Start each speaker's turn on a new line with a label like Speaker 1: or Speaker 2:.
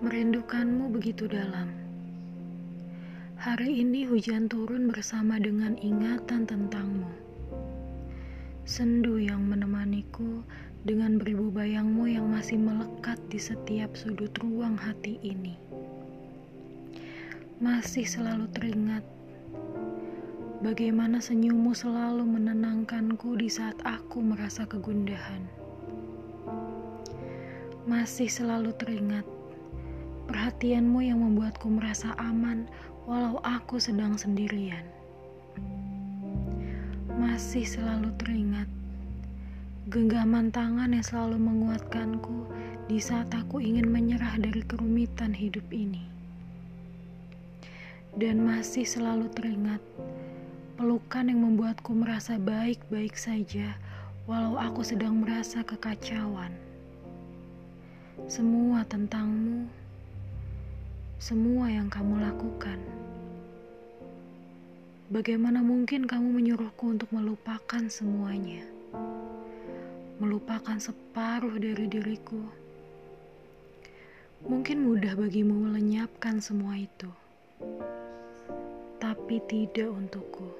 Speaker 1: Merindukanmu begitu dalam. Hari ini hujan turun bersama dengan ingatan tentangmu. Sendu yang menemaniku dengan beribu bayangmu yang masih melekat di setiap sudut ruang hati ini. Masih selalu teringat bagaimana senyummu selalu menenangkanku di saat aku merasa kegundahan. Masih selalu teringat Perhatianmu yang membuatku merasa aman walau aku sedang sendirian. Masih selalu teringat genggaman tangan yang selalu menguatkanku di saat aku ingin menyerah dari kerumitan hidup ini. Dan masih selalu teringat pelukan yang membuatku merasa baik-baik saja walau aku sedang merasa kekacauan. Semua tentangmu semua yang kamu lakukan. Bagaimana mungkin kamu menyuruhku untuk melupakan semuanya? Melupakan separuh dari diriku. Mungkin mudah bagimu melenyapkan semua itu, tapi tidak untukku.